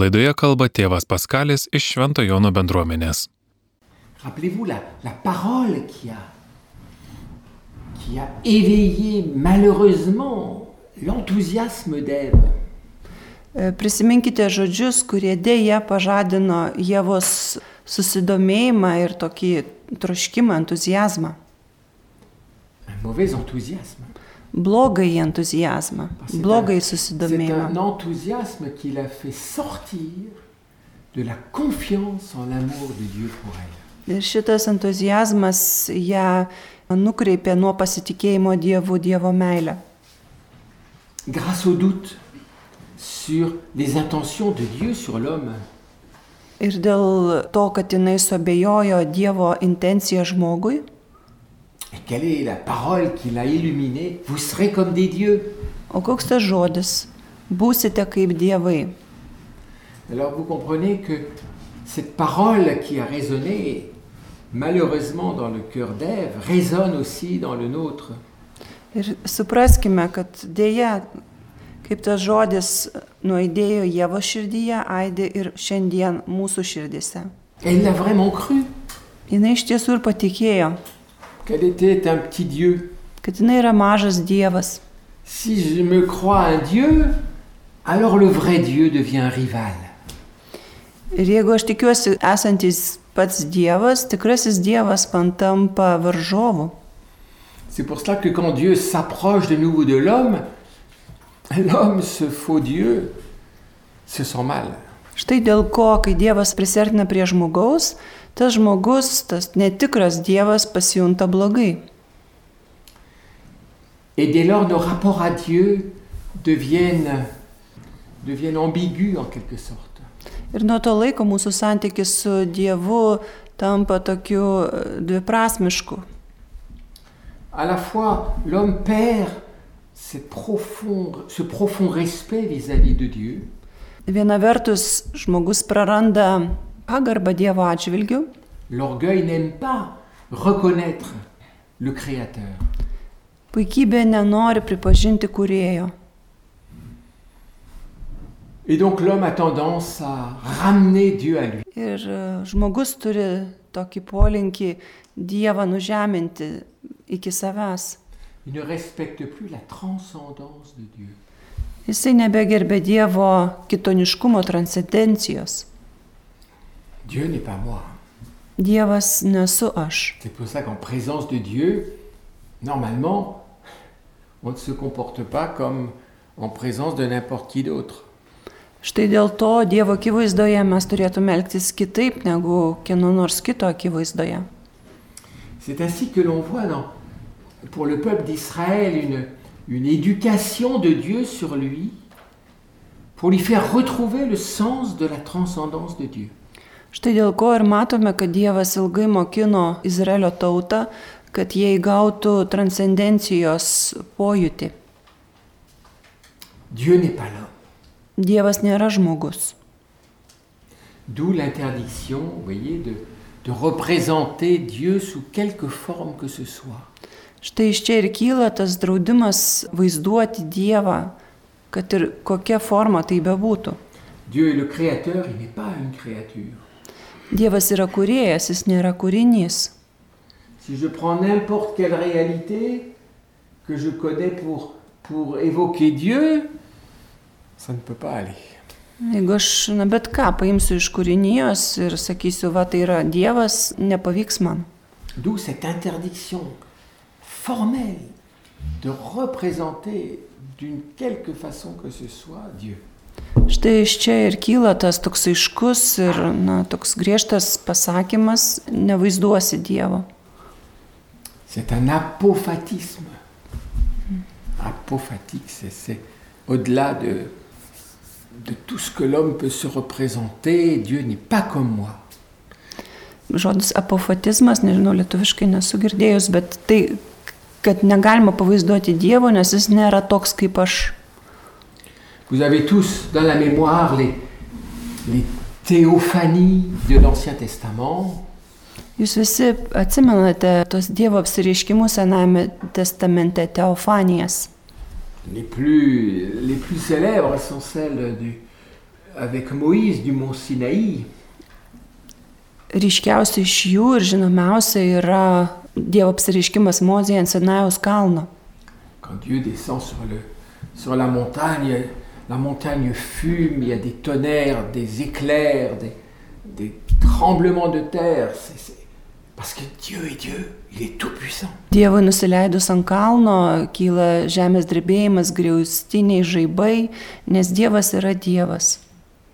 Laidoje kalba tėvas Paskalis iš Švento Jono bendruomenės. La, la parole qui a, qui a éveillé malheureusement l'enthousiasme d'Ève. E, Prisiminkite žodžius, kurie dėja pažadino Jėvos susidomėjimą ir tokį troškimą, entuzijazmą. Un mauvais enthousiasme. Blogąjį entuzijazmą, un- blogąjį C'est un susidomėjimą. enthousiasme qui l'a fait sortir de la confiance en l'amour de Dieu pour elle. Ir šitas entuzijazmas ją nukreipė nuo pasitikėjimo Dievu, Dievo meilę. Grâce au doute sur les intentions de Dieu sur l'homme, Ir dėl to, kad jinai suabejojo Dievo intenciją žmogui, et quelle est la parole qui l'a illuminé Vous serez comme des dieux. o koks tas žodis? Būsite kaip dievai. Alors vous comprenez que cette parole qui a résonné, malheureusement dans le cœur d'Ève, résonne aussi dans le nôtre. Ir supraskime, kad dėja, kaip tas žodis nuaidėjo Dievo širdyje, aidė ir šiandien mūsų širdise. Elle l'a vraiment cru Jis iš tiesų ir patikėjo, qu'elle était un petit Dieu? kad jinai yra mažas Dievas. Si je me crois un Dieu, alors le vrai Dieu devient un rival. Ir jeigu aš tikiuosi esantis pats Dievas, tikrasis Dievas man tampa varžovu. C'est pour cela que quand Dieu s'approche de nouveau de l'homme, l'homme, ce faux Dieu, se sent mal. Štai dėl ko, kai Dievas prisertina prie žmogaus, tas žmogus, tas netikras Dievas pasijunta blogai. Et dès lors, nos rapports à Dieu deviennent, deviennent ambigus en quelque sorte. Ir nuo to laiko mūsų santykis su Dievu tampa tokiu e, dviprasmišku. À la fois, l'homme perd cette profonde- ce profond respect vis-à-vis de Dieu, Viena vertus, žmogus praranda pagarbą Dievo atžvilgių, l'orgueil n'aime pas reconnaître le Créateur. puikybė nenori pripažinti kurėjo. Et donc l'homme a tendance à ramener Dieu à lui. Ir e, žmogus turi tokį polinkį Dievą nužeminti iki savęs. Il ne respecte plus la transcendance de Dieu. Jisai nebegerbė Dievo kitoniškumo transcendencijos. Dieu n'est pas moi. Dievas nesu aš. C'est pour ça qu'en présence de Dieu, normalement, on ne se comporte pas comme en présence de n'importe qui d'autre. Štai dėl to Dievo akivaizdoje mes turėtume elgtis kitaip negu kieno nors kito akivaizdoje. C'est ainsi que l'on voit dans, pour le peuple d'Israël une, une éducation de Dieu sur lui pour lui faire retrouver le sens de la transcendance de Dieu. Štai dėl ko ir matome, kad Dievas ilgai mokino Izraelio tautą, kad jie įgautų transcendencijos pojūtį. Dieu n'est pas l'homme. Dievas nėra žmogus. D'où l'interdiction, vous voyez, de, de représenter Dieu sous quelque forme que ce soit. Štai iš čia ir kyla tas draudimas vaizduoti Dievą, kad ir kokia forma tai bebūtų. Créateur. Dievas yra kuriejas, jis nėra kūrinys. Si je prends n'importe quelle réalité que je connais pour, pour évoquer Dieu, ça ne peut pas aller. Jeigu aš na, bet ką paimsiu iš kūrinijos ir sakysiu, va tai yra Dievas, nepavyks man. D'où cette interdiction formelle de représenter d'une quelque façon que ce soit Dieu. Štai iš čia ir kyla tas toks aiškus ir na, toks griežtas pasakymas, nevaizduosi Dievo. C'est un apophatisme. Apophatique, c'est- c'est au-delà de, de tout ce que l'homme peut se représenter. Dieu n'est pas comme moi. Žodis apofatizmas, nežinau, lietuviškai nesu girdėjus, bet tai, kad negalima pavaizduoti Dievo, nes jis nėra toks kaip aš. Vous avez tous dans la mémoire les, les théophanies de l'Ancien Testament. Jūs visi atsimenate tos Dievo apsireiškimus Sename testamente Teofanijas. Les plus, les plus célèbres sont celles du, avec Moïse du mont Sinaï, Ryškiausia iš jų ir žinomiausia yra Dievo apsireiškimas Mozėje ant Sinajaus kalno. quand Dieu descend sur, le, sur la montagne, la montagne fume, il y a des tonnerres, des éclairs, des, des tremblements de terre. C'est- c'est- parce que Dieu est Dieu, il est tout puissant. Dievui nusileidus ant kalno kyla žemės drebėjimas, griaustiniai žaibai, nes Dievas yra Dievas.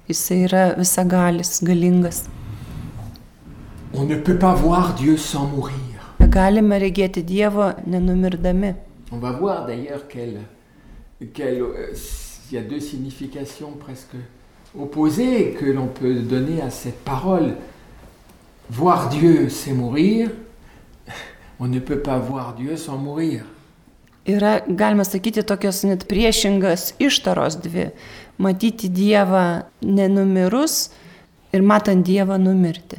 Jis yra visagalis, galingas. On ne peut pas voir Dieu sans mourir. Regėti nenumirdami. On va voir d'ailleurs quelle, euh, y a deux significations presque opposées que l'on peut donner à cette parole. Voir Dieu, c'est mourir. On ne peut pas voir Dieu sans mourir. Yra, galima sakyti, tokios net priešingas ištaros dvi. Matyti Dievą nenumirus ir matant Dievą numirti.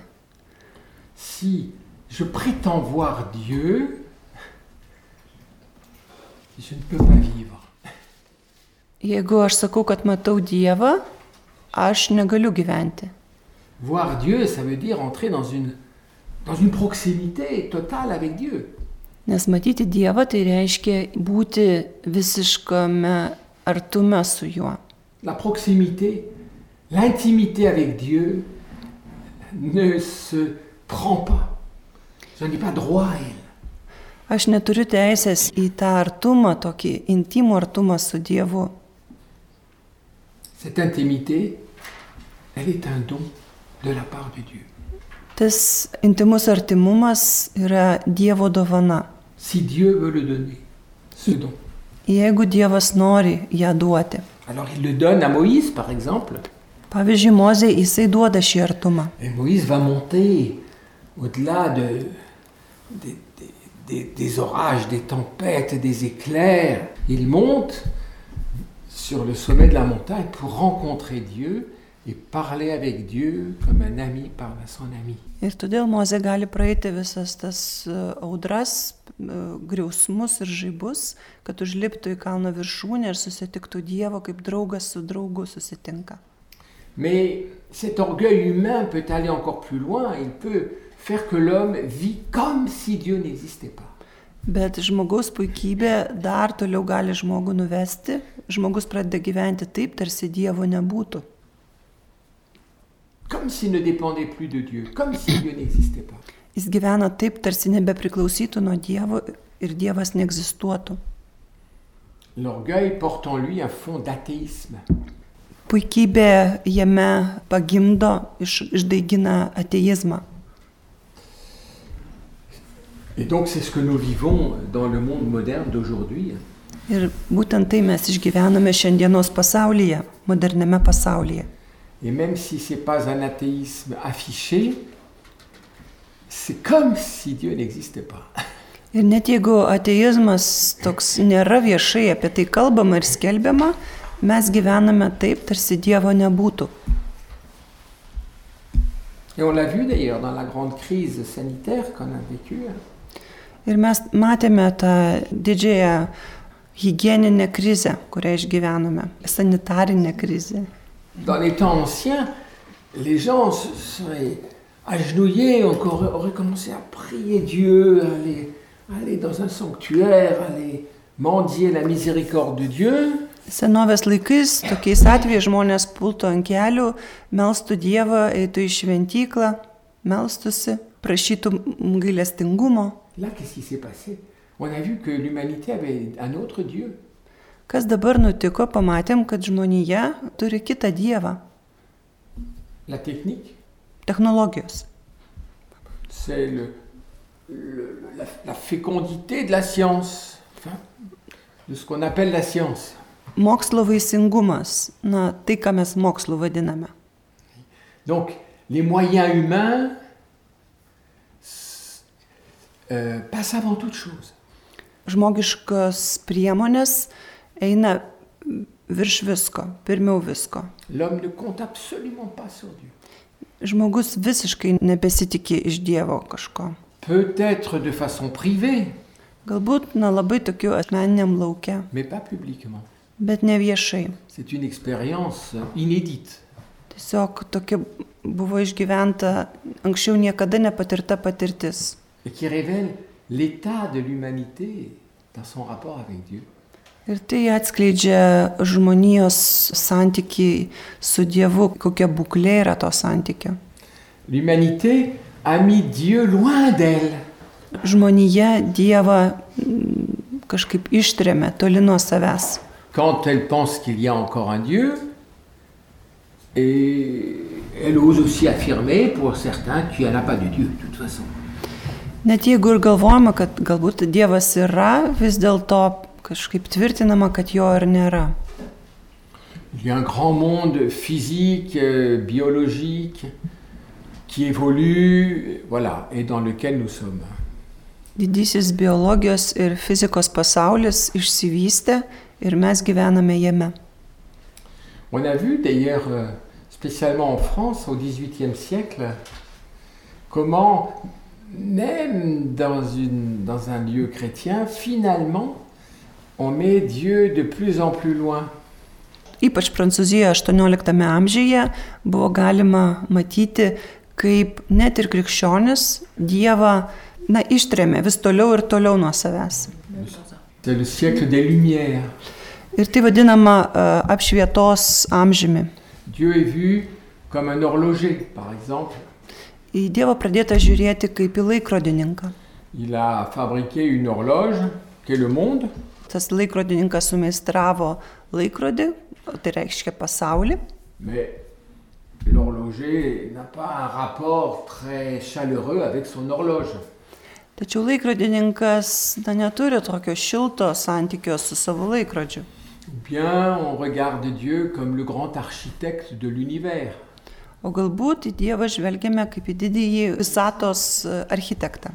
Si je prétends voir Dieu, je ne peux pas vivre. Jeigu aš sakau, kad matau Dievą, aš negaliu gyventi. Voir Dieu, ça veut dire entrer dans une, dans une proximité totale avec Dieu. Nes matyti Dievą tai reiškia būti visiškame artume su juo. La proximité, l'intimité avec Dieu ne se prend pas. Je n'ai pas droit à elle. Aš neturiu teisės į tą artumą, tokį intimų artumą su Dievu. Cette intimité, elle est un don de la part de Dieu. Tas intimus artimumas yra Dievo dovana. Si Dieu veut le donner, ce don. Jeigu Dievas nori ją duoti. Alors il le donne à Moïse, par exemple. Pavyzdžiui, Mozė jisai duoda šį artumą. Et Moïse va monter au-delà de, des, des- des- orages, des tempêtes, des éclairs. Il monte sur le sommet de la montagne pour rencontrer Dieu et parler avec Dieu comme un ami parle à son ami. Ir todėl Mozė gali praeiti visas tas e, audras, e, griausmus ir žaibus, kad užliptų į kalno viršūnę ir susitiktų Dievo kaip draugas su draugu susitinka. Mais cet orgueil humain peut aller encore plus loin. Il peut faire que l'homme vit comme si Dieu n'existait pas. Bet žmogaus puikybė dar toliau gali žmogų nuvesti. Žmogus pradeda gyventi taip, tarsi Dievo nebūtų. Comme s'il ne dépendait plus de Dieu, comme si Dieu n'existait pas. Jis gyvena taip, tarsi nebepriklausytų nuo Dievo ir Dievas neegzistuotų. L'orgueil porte en lui un fond d'athéisme. Puikybė jame pagimdo, iš, išdaigina ateizmą. Et donc c'est ce que nous vivons dans le monde moderne d'aujourd'hui. Ir būtent tai mes išgyvename šiandienos pasaulyje, moderniame pasaulyje. Et même si ce n'est pas un athéisme affiché, c'est comme si Dieu n'existait pas. Ir net jeigu ateizmas toks nėra viešai apie tai kalbama ir skelbiama, mes gyvename taip, tarsi Dievo nebūtų. Et on l'a vu d'ailleurs dans la grande crise sanitaire qu'on a vécue. Ir mes matėme tą didžiąją hygieninę krizę, kurią išgyvenome, sanitarinę krizę. Dans les temps anciens, les gens se seraient agenouillés, encore, auraient commencé à prier Dieu, à aller, à aller dans un sanctuaire, à aller mendier la miséricorde de Dieu. Senovės laikais tokiais atvejais žmonės pultų ant kelių, melstų Dievą, eitų į šventyklą, melstusi, prašytų gailestingumo. Là, qu'est-ce qui s'est passé? On a vu que l'humanité avait un autre Dieu. Kas dabar nutiko, pamatėm, kad žmonija turi kitą Dievą La technique, - technologijos. c'est le, le- la, la fécondité de la science, enfin, de ce qu'on appelle la science. Mokslo vaisingumas, na, tai, ką mes mokslu vadiname. Donc, les moyens humains euh, passent avant toute chose. Žmogiškos priemonės eina virš visko, pirmiau visko. L'homme ne compte absolument pas sur Dieu. Žmogus visiškai nebesitikė iš Dievo kažko. Peut-être de façon privée, Galbūt, na, labai tokiu asmeniniam laukia, mais pas publiquement. bet ne viešai. C'est une expérience inédite. Tiesiog tokia buvo išgyventa anksčiau niekada nepatirta patirtis. Et qui révèle l'état de l'humanité dans son rapport avec Dieu. Ir tai atskleidžia žmonijos santykiai su Dievu, kokia būklė yra to santykio. L'humanité a mis Dieu loin d'elle. Žmonija Dievą mm, kažkaip ištrėmė toli nuo savęs. Quand elle pense qu'il y a encore un Dieu, et elle ose aussi affirmer pour certains qu'il n'y en a pas de Dieu de toute façon. Net jeigu ir galvojama, kad galbūt Dievas yra, vis dėlto kažkaip tvirtinama, kad jo ir nėra. Il y a un grand monde physique, biologique, qui évolue, voilà, et dans lequel nous sommes. Didysis biologijos ir fizikos pasaulis išsivystė ir mes gyvename jame. On a vu d'ailleurs, euh, spécialement en France au XVIIIe siècle, comment même dans, une- dans un lieu chrétien, finalement, on met Dieu de plus en plus loin. Ypač Prancūzijoje 18 amžiuje buvo galima matyti, kaip net ir krikščionis Dievą na, ištrėmė vis toliau ir toliau nuo savęs. C'est le siècle des Lumières. Ir tai vadinama e, apšvietos amžiumi. Dieu est vu comme un horloger, par exemple. Į Dievą pradėta žiūrėti kaip į laikrodininką. Il a fabriqué une horloge, qui est le monde, Tas laikrodininkas sumeistravo laikrodį, o tai reiškia pasaulį, mais l'horloger n'a pas un rapport très chaleureux avec son horloge. tačiau laikrodininkas na, neturi tokio šilto santykio su savo laikrodžiu. Ou bien on regarde Dieu comme le grand architecte de l'univers. O galbūt į Dievą žvelgiame kaip į didįjį visatos e, architektą.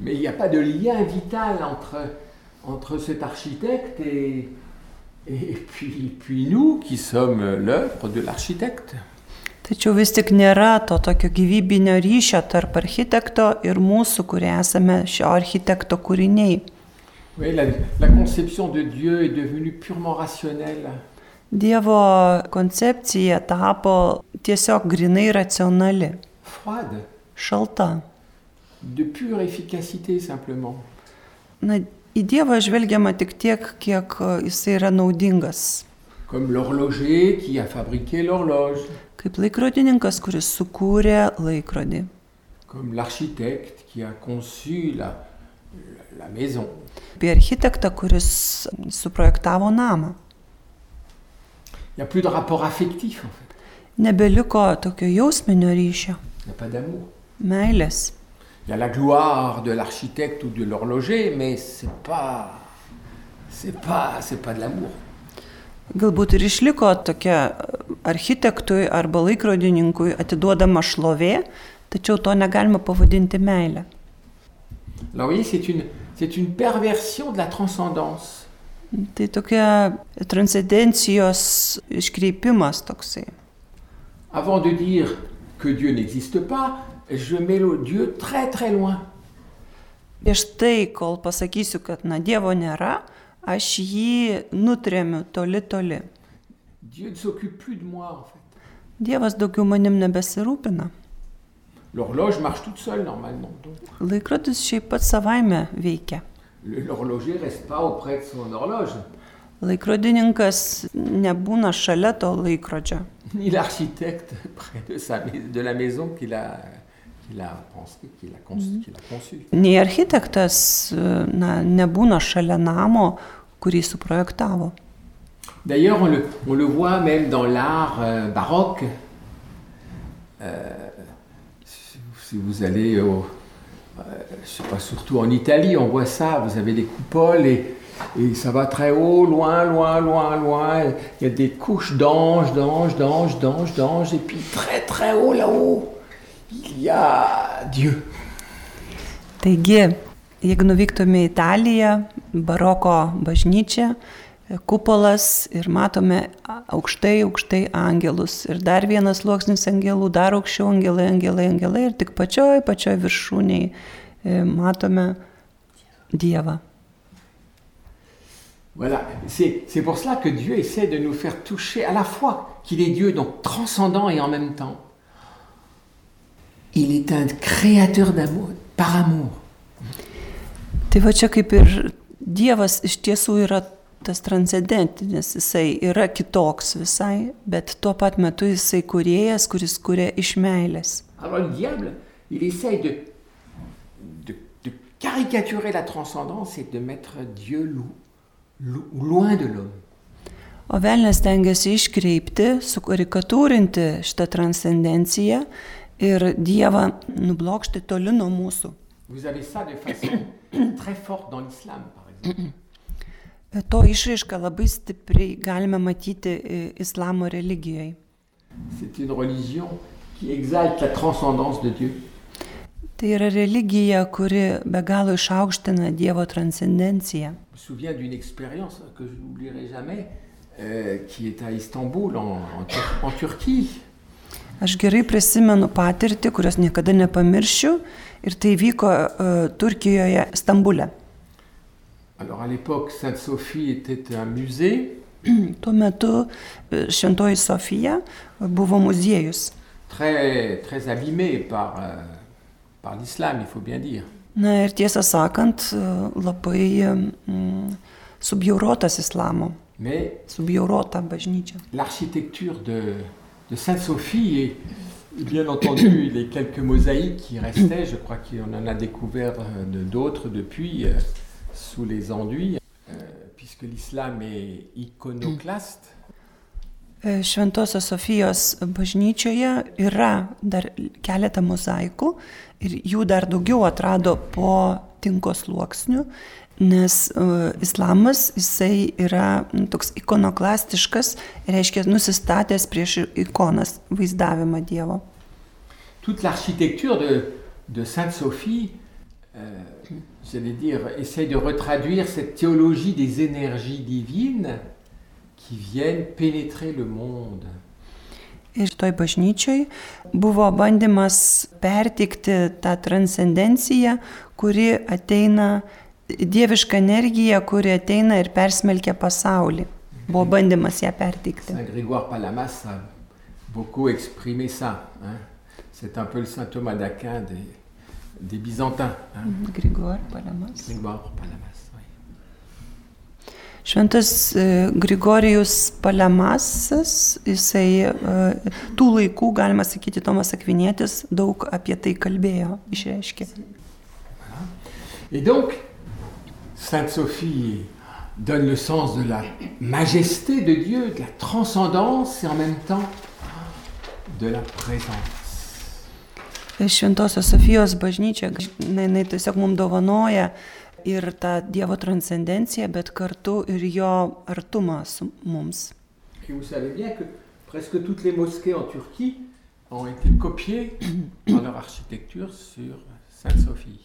Mais il n'y a pas de lien vital entre, entre cet architecte et, et puis, puis nous qui sommes l'œuvre de l'architecte. Tačiau vis tik nėra to tokio gyvybinio ryšio tarp architekto ir mūsų, kurie esame šio architekto kūriniai. Oui, la, la conception de Dieu est devenue purement rationnelle. Dievo koncepcija tapo tiesiog grinai racionali, froide, šalta. de pure efficacité simplement. Na, į Dievą žvelgiama tik tiek, kiek e, jisai yra naudingas. Comme l'horloger qui a fabriqué l'horloge, Kaip laikrodininkas, kuris sukūrė laikrodį. comme l'architecte qui a conçu la, la maison. Apie architektą, kuris suprojektavo namą. Il n'y a plus de rapport affectif en fait. Nebeliko tokio jausminio ryšio, Il n'y a pas d'amour. meilės. Il y a la gloire de l'architecte ou de l'horloger, mais c'est pas, c'est pas, c'est pas de l'amour. Galbūt ir išliko tokia architektui arba laikrodininkui atiduodama šlovė, tačiau to negalima pavadinti meilę. Alors vous voyez, c'est une, c'est une perversion de la transcendance. Tai tokia transcendencijos iškreipimas toksai. Avant de dire que Dieu n'existe pas, je mets le Dieu très très loin. Prieš tai, kol pasakysiu, kad na Dievo nėra, aš jį nutremiu toli toli. Moi en fait. Dievas daugiau manim nebesirūpina. L'horloge marche toute seule normalement. Donc Laikrodis šiaip pat savaime veikia. L'horloger reste pas auprès de son horloge, Laikrodininkas nebūna šalia to laikrodžio. ni l'architecte près de, sa, de la maison qu'il a, qu'il a pensé, qu'il a, conçu, qu'il a conçu. Nei architektas na, nebūna šalia namo, kurį suprojektavo. D'ailleurs, on le, on le voit même dans l'art euh, baroque. Euh, si vous allez au, je sais pas, surtout en Italie, on voit ça. Vous avez des coupoles et, et ça va très haut, loin, loin, loin, loin. Il y a des couches d'anges, d'anges, d'anges, d'anges, d'anges. Et puis très, très haut là-haut, il y a Dieu. Taigi, jeigu nuvyktume į Italiją, baroko bažnyčią, kupolas ir matome aukštai, aukštai angelus. Ir dar vienas sluoksnis angelų, dar aukščiau angelai, angelai, angelai. Ir tik pačioj, pačioj viršūniai e, matome Dievą. Voilà, c'est c'est pour cela que Dieu essaie de nous faire toucher à la fois qu'il est Dieu, donc transcendant et en même temps. Il est un créateur d'amour, par amour. Tai va čia kaip ir Dievas iš tiesų yra tas transcendentinis, jisai yra kitoks visai, bet tuo pat metu jisai kuriejas, kuris kuria iš meilės. Alors le diable, il essaye de, de, de caricaturer la transcendance et de mettre Dieu lou- lou- loin de l'homme. O velnės tengiasi iškreipti, sukarikatūrinti šitą transcendenciją ir Dievą nublokšti toli nuo mūsų. Vous avez ça de façon très forte dans l'islam, par exemple. To išraišką labai stipriai galime matyti e, islamo religijoje. Tai yra religija, kuri be galo išaukština Dievo transcendenciją. Euh. Aš gerai prisimenu patirtį, kurios niekada nepamiršiu ir tai vyko uh, Turkijoje, Stambule. Alors à l'époque, Sainte-Sophie était un musée Tuo metu Šventoji Sofija buvo muziejus. très, très abîmé par, euh, par l'islam, il faut bien dire. Na ir tiesą sakant, e, labai mm, subjaurotas islamo, Mais subjaurota bažnyčia. l'architecture de, de Sainte-Sophie et bien entendu les quelques mosaïques qui restaient, je crois qu'on en a découvert euh, d'autres depuis, euh, sous les enduits, euh, puisque l'islam est iconoclaste. E, Šventosios Sofijos bažnyčioje yra dar keletą mozaikų ir jų dar daugiau atrado po tinko sluoksnių, nes uh, islamas jisai yra toks ikonoklastiškas, reiškia nusistatęs prieš ikonas vaizdavimą Dievo. Toute l'architecture de, de Sainte-Sophie, euh, j'allais dire, essaye de retraduire cette théologie des énergies divines qui viennent pénétrer le monde. Ir toj bažnyčioj buvo bandymas pertikti tą transcendenciją, kuri ateina, dieviška energija, kuri ateina ir persmelkia pasaulį. Buvo bandymas ją perteikti. Saint Grégoire Palamas a beaucoup exprimé ça. hein. C'est un peu le saint Thomas d'Aquin des, des Byzantins. hein. Grigor Palemas. Grégoire Palamas, oui. Šventas e, Grigorijus Palemasas, jisai e, tų laikų, galima sakyti, Tomas Akvinėtis daug apie tai kalbėjo, išreiškė. Et donc, Sainte Sophie donne le sens de la majesté de Dieu, de la transcendance et en même temps de la présence. Šventosios Sofijos bažnyčia, na, jinai tiesiog mums dovanoja ir tą Dievo transcendenciją, bet kartu ir jo artumą su mums. Presque toutes les mosquées en Turquie ont été copiées dans leur architecture sur Sainte Sophie.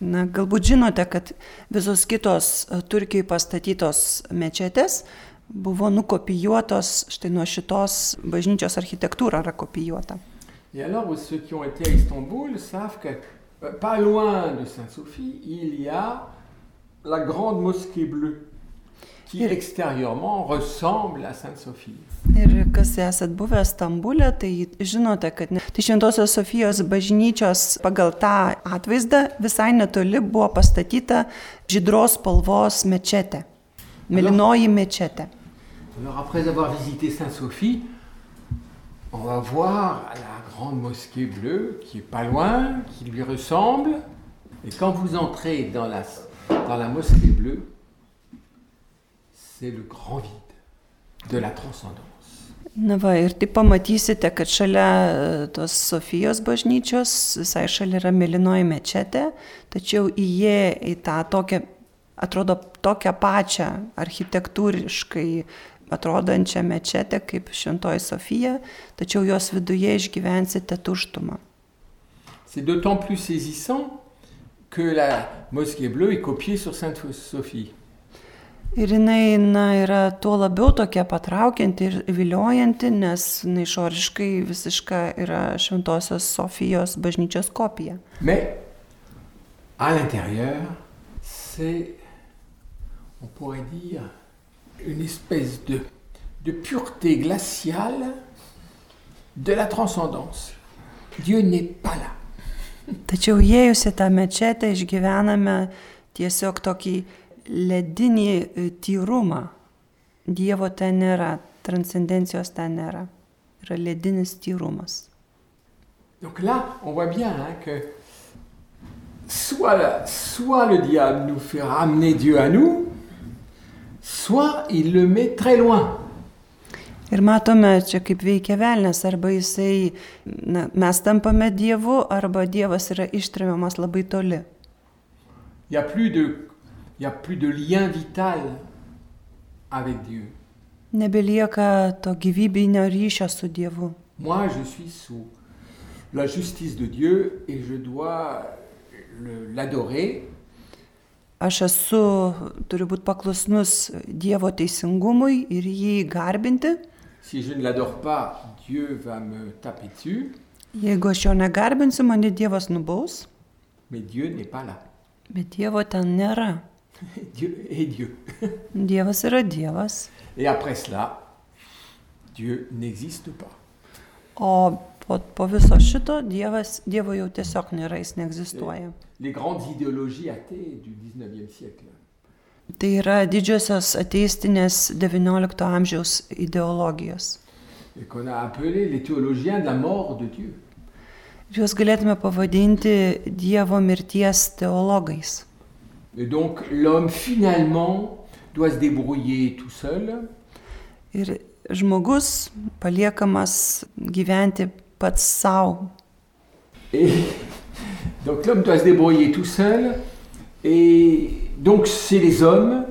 Na, galbūt žinote, kad visos kitos e, Turkijoje pastatytos mečetės buvo nukopijuotos, štai nuo šitos bažnyčios architektūra yra kopijuota. Et alors, ceux qui ont été à Istanbul savent que euh, pas loin de Sainte-Sophie, il y a la grande mosquée bleue qui extérieurement ressemble à Sainte-Sophie. Ir kas esat buvę Stambulė, tai žinote, kad ne, tai Šventosios Sofijos bažnyčios pagal tą atvaizdą visai netoli buvo pastatyta žydros spalvos mečetė. Melinoji mečetė. Alors après avoir visité Sainte-Sophie, on va voir la grande mosquée bleue qui est pas loin, qui lui ressemble. Et quand vous entrez dans la, dans la mosquée bleue, c'est le grand vide de la transcendance. Na va, ir tai pamatysite, kad šalia e, tos Sofijos bažnyčios, visai šalia yra melinoji mečetė, tačiau įėję į tą tokią, atrodo, tokią pačią architektūriškai atrodančią mečetę kaip Šventoji Sofija, tačiau jos viduje išgyvensite tuštumą. C'est d'autant plus saisissant que la mosquée bleue est copiée sur Sainte-Sophie. Ir jinai na, yra tuo labiau tokia patraukianti ir viliojanti, nes jinai išoriškai visiška yra Šventosios Sofijos bažnyčios kopija. Mais à l'intérieur, c'est on pourrait dire, une espèce de, de pureté glaciale de la transcendance. Dieu n'est pas là. Tačiau įėjus į tą mečetę išgyvename tiesiog tokį ledinį e, tyrumą. Dievo ten nėra, transcendencijos ten nėra. Yra ledinis tyrumas. Donc là, on voit bien hein, que soit, la- soit le diable nous fait ramener Dieu à nous, soit il le met très loin. Ir matome čia kaip veikia velnės, arba jisai, na, mes tampame Dievu, arba Dievas yra ištremiamas labai toli. Il n'y a, plus de- il y a plus de lien vital avec Dieu. Nebelieka to gyvybinio ryšio su Dievu. Moi, je suis sous la justice de Dieu et je dois le- l'adorer. Aš esu, turiu būti paklusnus Dievo teisingumui ir jį garbinti. Si je ne l'adore pas, Dieu va me taper dessus, Jeigu aš jo negarbinsiu, mane Dievas nubaus, mais Dieu n'est pas là. bet Dievo ten nėra. Dieu est Dieu. Dievas yra Dievas. Et après cela, Dieu n'existe pas. O po, po viso šito Dievas, Dievo jau tiesiog nėra, jis neegzistuoja. Les grandes idéologies athées du 19e siècle, Tai yra didžiosios ateistinės XIX amžiaus ideologijos. Ir juos galėtume pavadinti Dievo mirties teologais. Et donc l'homme finalement doit se débrouiller tout seul Ir žmogus paliekamas gyventi Et donc l'homme doit se débrouiller tout seul. Et donc c'est les hommes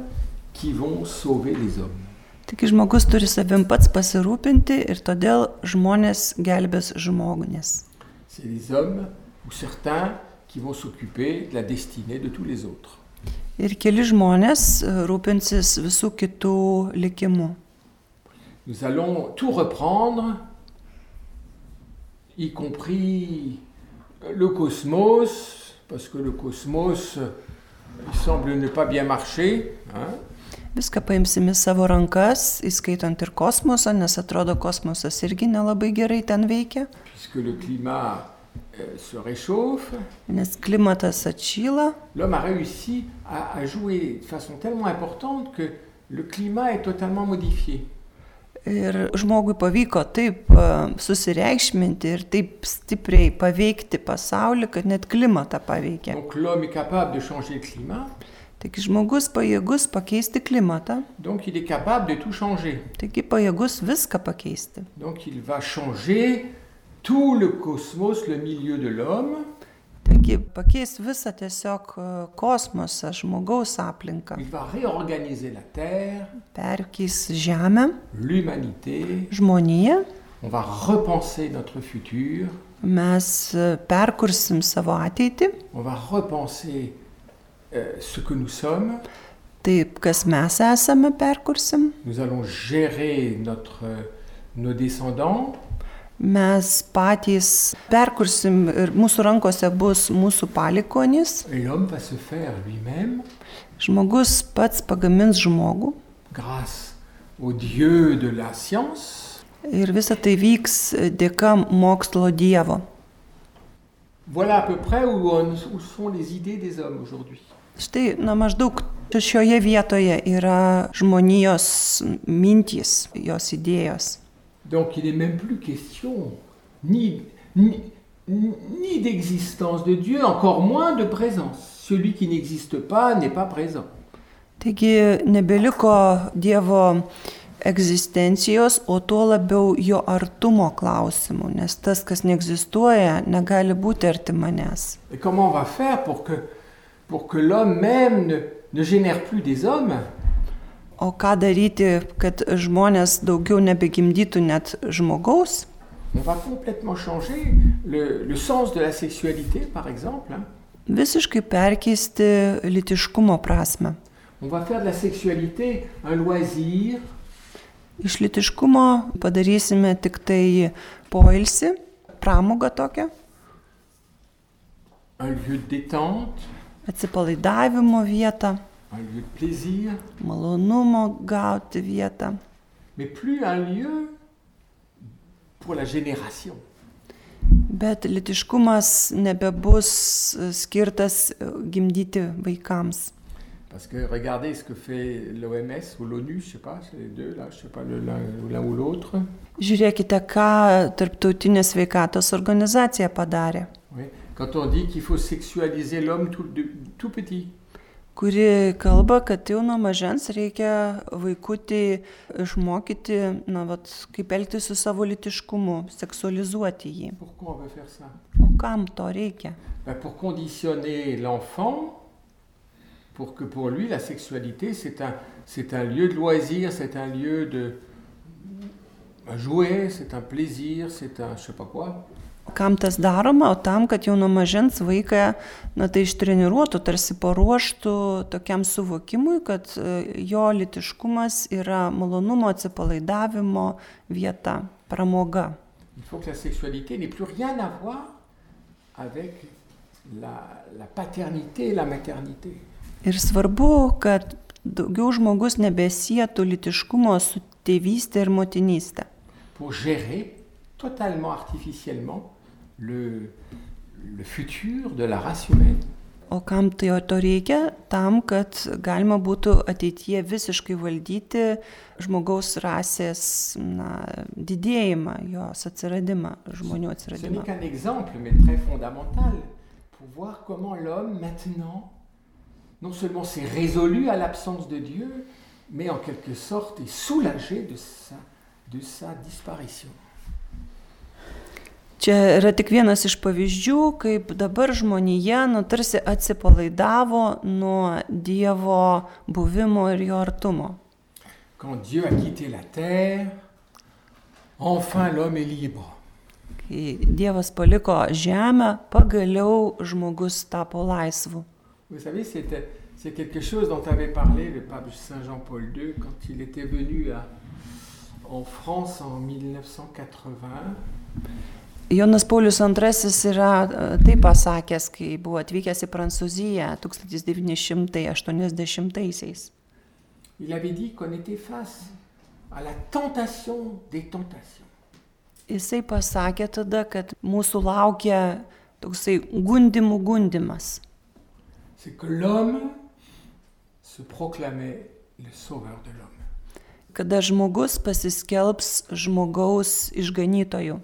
qui vont sauver les hommes. Tik žmogus turi savim pats pasirūpinti ir todėl žmonės gelbės žmogunės. C'est les hommes ou certains qui vont s'occuper de la destinée de tous les autres. Ir keli žmonės e, rūpinsis visų kitų likimų. Nous allons tout reprendre, y compris le cosmos, parce que le cosmos, il semble ne pas bien marcher. hein. Viską paimsime savo rankas, įskaitant ir kosmosą, nes atrodo kosmosas irgi nelabai gerai ten veikia, puisque le climat euh, se réchauffe, nes klimatas atšyla. l'homme a réussi à, à jouer de façon tellement importante que le climat est totalement modifié. Ir žmogui pavyko taip e, susireikšminti ir taip stipriai paveikti pasaulį, kad net klimatą paveikė. Taigi žmogus pajėgus pakeisti klimatą, taigi pajėgus viską pakeisti. Donc il va changer tout le cosmos, le milieu de l'homme. Taigi pakeis visą tiesiog e, kosmosą, žmogaus aplinką, perkeis Žemę, žmoniją, On va repenser notre futur. mes e, perkursim savo ateitį, On va repenser euh, ce que nous sommes. taip kas mes esame perkursim, Nous allons gérer notre, nos descendants. Mes patys perkursim ir mūsų rankose bus mūsų lui-même žmogus pats pagamins žmogų ir visa tai vyks dėka mokslo Dievo. Voilà à peu près où, on- où sont les idées des hommes aujourd'hui. Štai, na maždaug šioje vietoje yra žmonijos mintys, jos idėjos. Donc il n'est même plus question ni, ni, ni d'existence de Dieu, encore moins de présence. Celui qui n'existe pas n'est pas présent. Taigi nebeliko Dievo egzistencijos, o tuo labiau jo artumo klausimų, nes tas, kas neegzistuoja, negali būti arti manęs. Et comment on va faire pour que, pour que l'homme même ne, ne génère plus des hommes? O ką daryti, kad žmonės daugiau nebegimdytų net žmogaus? Visiškai perkeisti litiškumo prasme. Iš litiškumo padarysime tik tai poilsį, pramogą tokią, atsipalaidavimo vietą. Un lieu de plaisir, malonumo gauti vietą, mais plus un lieu pour la génération. bet litiškumas nebebus e, skirtas e, gimdyti vaikams. Parce que regardez ce que fait l'OMS ou l'ONU, je sais pas, c'est les deux là, je sais pas le- l'un l'un ou l'autre. Žiūrėkite, ką Tarptautinė sveikatos organizacija padarė, Oui. Quand on dit qu'il faut sexualiser l'homme tout, de- tout petit. Kuri kalba, kad jau nuo mažens reikia vaikutį išmokyti, na, vat, kaip elgtis su savo litiškumu, seksualizuoti jį. Pourquoi on veut faire ça O kam to reikia? Ben, Pour conditionner l'enfant, pour que pour lui la sexualité c'est un, c'est un lieu de loisir, c'est un lieu de un jouet, c'est un plaisir, c'est un je sais pas quoi. Kam tas daroma, o tam, kad jau nuo mažens vaiką, na tai ištreniruotų, tarsi paruoštų tokiam suvokimui, kad e, jo litiškumas yra malonumo atsipalaidavimo vieta, pramoga. Il faut que la sexualité n'ait plus rien à voir avec la, la paternité et la maternité. Ir svarbu, kad daugiau žmogus nebesietų litiškumo su tėvystė ir motinystė. Pour gérer totalement artificiellement le, le futur de la race humaine. O kam tai o to reikia? Tam, kad galima būtų ateityje visiškai valdyti žmogaus rasės na, didėjimą, jos atsiradimą, žmonių Ce n'est atsiradimą. qu'un exemple, mais très fondamental, pour voir comment l'homme maintenant, non seulement s'est résolu à l'absence de Dieu, mais en quelque sorte est soulagé de sa, de sa disparition. Čia yra tik vienas iš pavyzdžių, kaip dabar žmonija nu, tarsi atsipalaidavo nuo Dievo buvimo ir jo artumo. Terre, enfin. Kai Dievas paliko žemę, pagaliau žmogus tapo laisvu. Vous savez, c'est quelque chose dont avait parlé le pape Saint Jean-Paul II quand il était venu à- en France en 1980. Jonas Paulius II yra e, taip pasakęs, kai buvo atvykęs į Prancūziją 1980-aisiais. Il avait dit qu'on était face à la tentation des tentations. Jisai pasakė tada, kad mūsų laukia toksai gundimų gundimas. Kada žmogus pasiskelbs žmogaus išganytoju.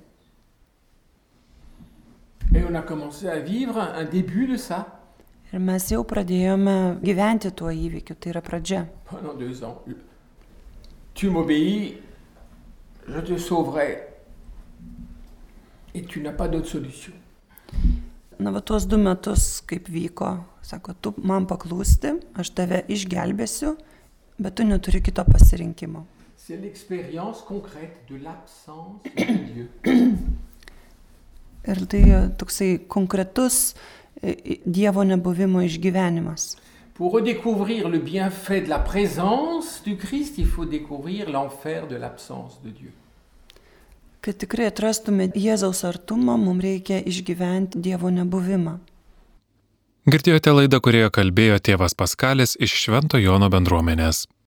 Et on a commencé à vivre un un début de ça Ir mes jau pradėjome gyventi tuo įvykiu, tai yra pradžia. pendant deux ans. Tu m'obéis, je te sauverai. Et tu n'as pas d'autre solution. Na, va tuos du metus, kaip vyko, sako, tu man paklūsti, aš tave išgelbėsiu, bet tu neturi kito pasirinkimo. C'est l'expérience concrète de l'absence de Dieu. Ir tai toksai konkretus e, Dievo nebuvimo išgyvenimas. Pour redécouvrir le bienfait de la présence du Christ, il faut découvrir l'enfer de l'absence de Dieu. Kad tikrai atrastume Jėzaus artumą, mums reikia išgyventi Dievo nebuvimą. Girdėjote laidą, kurioje kalbėjo tėvas Paskalis iš Švento Jono bendruomenės.